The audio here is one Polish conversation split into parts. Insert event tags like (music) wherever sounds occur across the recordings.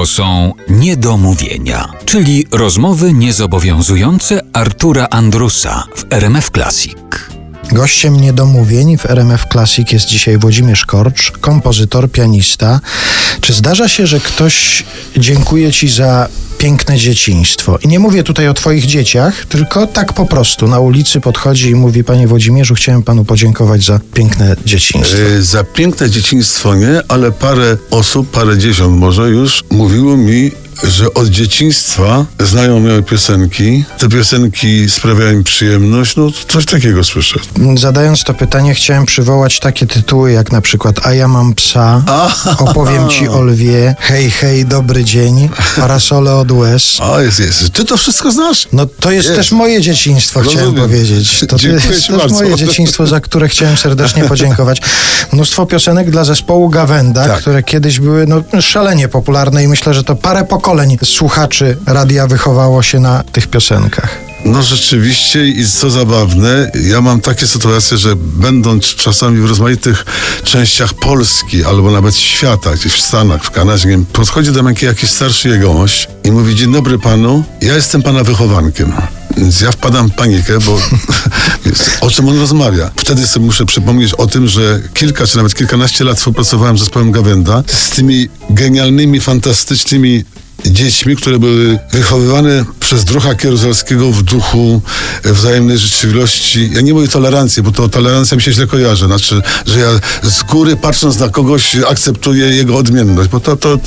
To są niedomówienia, czyli rozmowy niezobowiązujące Artura Andrusa w RMF Classic. Gościem niedomówień w RMF Classic jest dzisiaj Włodzimierz Korcz, kompozytor, pianista. Czy zdarza się, że ktoś dziękuje ci za piękne dzieciństwo? I nie mówię tutaj o twoich dzieciach, tylko tak po prostu na ulicy podchodzi i mówi panie Włodzimierzu, chciałem panu podziękować za piękne dzieciństwo. E, Za piękne dzieciństwo nie, ale parę osób, parę dziesiąt może już mówiło mi, że od dzieciństwa znają moje piosenki. Te piosenki sprawiają mi przyjemność. No coś takiego słyszę. Zadając to pytanie, chciałem przywołać takie tytuły jak na przykład A ja mam psa, (laughs) opowiem ci o lwie, hej, hej, dobry dzień, parasole od łez. A jest, jest. Ty to wszystko znasz? No to jest Jest. też moje dzieciństwo, chciałem Rozumiem. powiedzieć. To, (laughs) to jest też moje dzieciństwo, za które chciałem serdecznie podziękować. (laughs) Mnóstwo piosenek dla zespołu Gawenda, Tak. które kiedyś były no, szalenie popularne i myślę, że to parę pokoleń słuchaczy radia wychowało się na tych piosenkach. No rzeczywiście i co zabawne, ja mam takie sytuacje, że będąc czasami w rozmaitych częściach Polski albo nawet świata, gdzieś w Stanach, w Kanadzie, wiem, podchodzi do mnie jakiś starszy jegomość i mówi, dzień dobry panu, ja jestem pana wychowankiem. Więc ja wpadam w panikę, bo (laughs) o czym on rozmawia? Wtedy sobie muszę przypomnieć o tym, że kilka czy nawet kilkanaście lat współpracowałem z zespołem Gawenda z tymi genialnymi, fantastycznymi dziećmi, które były wychowywane przez Drucha Kieruzelskiego w duchu wzajemnej życzliwości. Ja nie mówię tolerancji, bo to tolerancja mi się źle kojarzy. Znaczy, że ja z góry patrząc na kogoś akceptuję jego odmienność, bo to, to,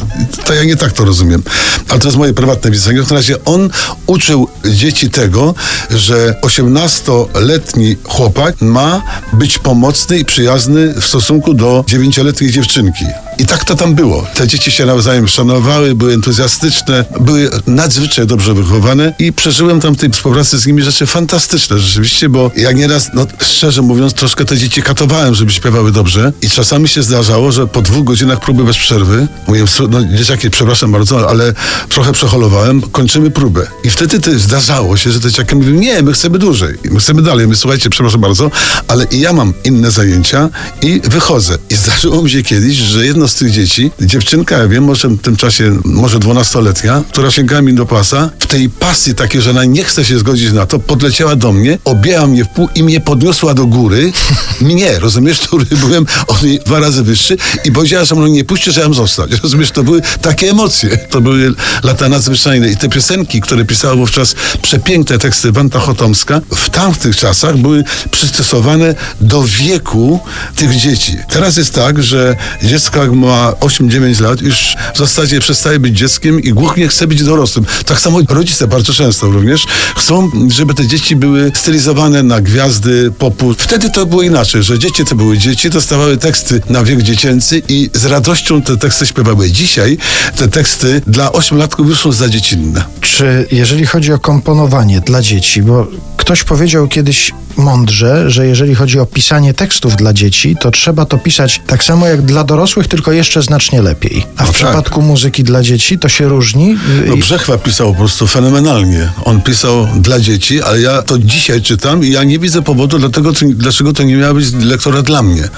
to ja nie tak to rozumiem. Ale to jest moje prywatne widzenie. W każdym razie on uczył dzieci tego, że 18-letni chłopak ma być pomocny i przyjazny w stosunku do 9-letniej dziewczynki. I tak to tam było. Te dzieci się nawzajem szanowały, były entuzjastyczne, były nadzwyczaj dobrze wychowane i przeżyłem tam w tej współpracy z nimi rzeczy fantastyczne rzeczywiście, bo ja nieraz, no szczerze mówiąc, troszkę te dzieci katowałem, żeby śpiewały dobrze i czasami się zdarzało, że po dwóch godzinach próby bez przerwy, mówię, "Słu- no dzieciaki, przepraszam bardzo, ale trochę przeholowałem, kończymy próbę. I wtedy to zdarzało się, że te dzieciaki mówią, nie, my chcemy dłużej, my chcemy dalej, my słuchajcie, przepraszam bardzo, ale i ja mam inne zajęcia i wychodzę. I zdarzyło mi się kiedyś, że jedno z tych dzieci, dziewczynka, ja wiem, może w tym czasie, może dwunastoletnia, która sięgała mi do pasa, w tej pasji takiej, że ona nie chce się zgodzić na to, podleciała do mnie, objęła mnie w pół i mnie podniosła do góry. (laughs) Mnie, rozumiesz, (laughs) który byłem od niej dwa razy wyższy i powiedziała, że mnie nie puści, że ja mam zostać. (laughs) Rozumiesz, to były takie emocje. To były lata nadzwyczajne. I te piosenki, które pisała wówczas przepiękne teksty Wanda Chotomska, w tamtych czasach były przystosowane do wieku tych dzieci. Teraz jest tak, że dziecko ma 8-9 lat, już w zasadzie przestaje być dzieckiem i głównie chce być dorosłym. Tak samo rodzice bardzo często również chcą, żeby te dzieci były stylizowane na gwiazdy popu. Wtedy to było inaczej, że dzieci to były dzieci, dostawały teksty na wiek dziecięcy i z radością te teksty śpiewały. Dzisiaj te teksty dla ośmiolatków już są za dziecinne. Czy jeżeli chodzi o komponowanie dla dzieci, bo ktoś powiedział kiedyś mądrze, że jeżeli chodzi o pisanie tekstów dla dzieci, to trzeba to pisać tak samo jak dla dorosłych, tylko jeszcze znacznie lepiej. A w tak. przypadku muzyki dla dzieci to się różni. No I- Brzechwa pisał po prostu fenomenalnie. On pisał dla dzieci, ale ja to dzisiaj czytam i ja nie widzę powodu, dlatego, dlaczego to nie miała być lektora dla mnie.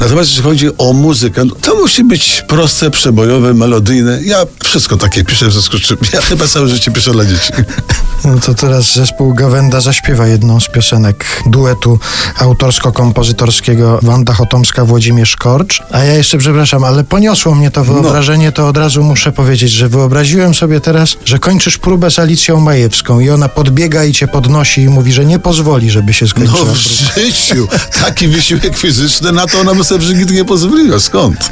Natomiast jeśli chodzi o muzykę, no, to musi być proste, przebojowe, melodyjne. Ja wszystko takie piszę, w związku z czym ja chyba całe życie piszę dla dzieci. No to teraz zespół Gawenda zaśpiewa jedną z piosenek duetu autorsko-kompozytorskiego Wanda Chotomska, Włodzimierz Korcz. A ja jeszcze przepraszam, ale poniosło mnie to wyobrażenie, to od razu muszę powiedzieć, że wyobraziłem sobie teraz, że kończysz próbę z Alicją Majewską i ona podbiega i cię podnosi i mówi, że nie pozwoli, żeby się No skończyła. w życiu taki wysiłek fizyczny, na to ona by sobie w życiu nie pozwoliła. Skąd?